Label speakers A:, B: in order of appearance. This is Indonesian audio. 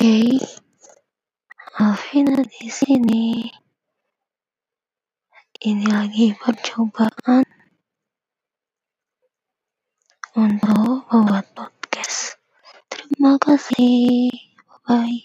A: Oke, Alvina di sini. Ini lagi percobaan untuk membuat podcast. Terima kasih. Bye bye.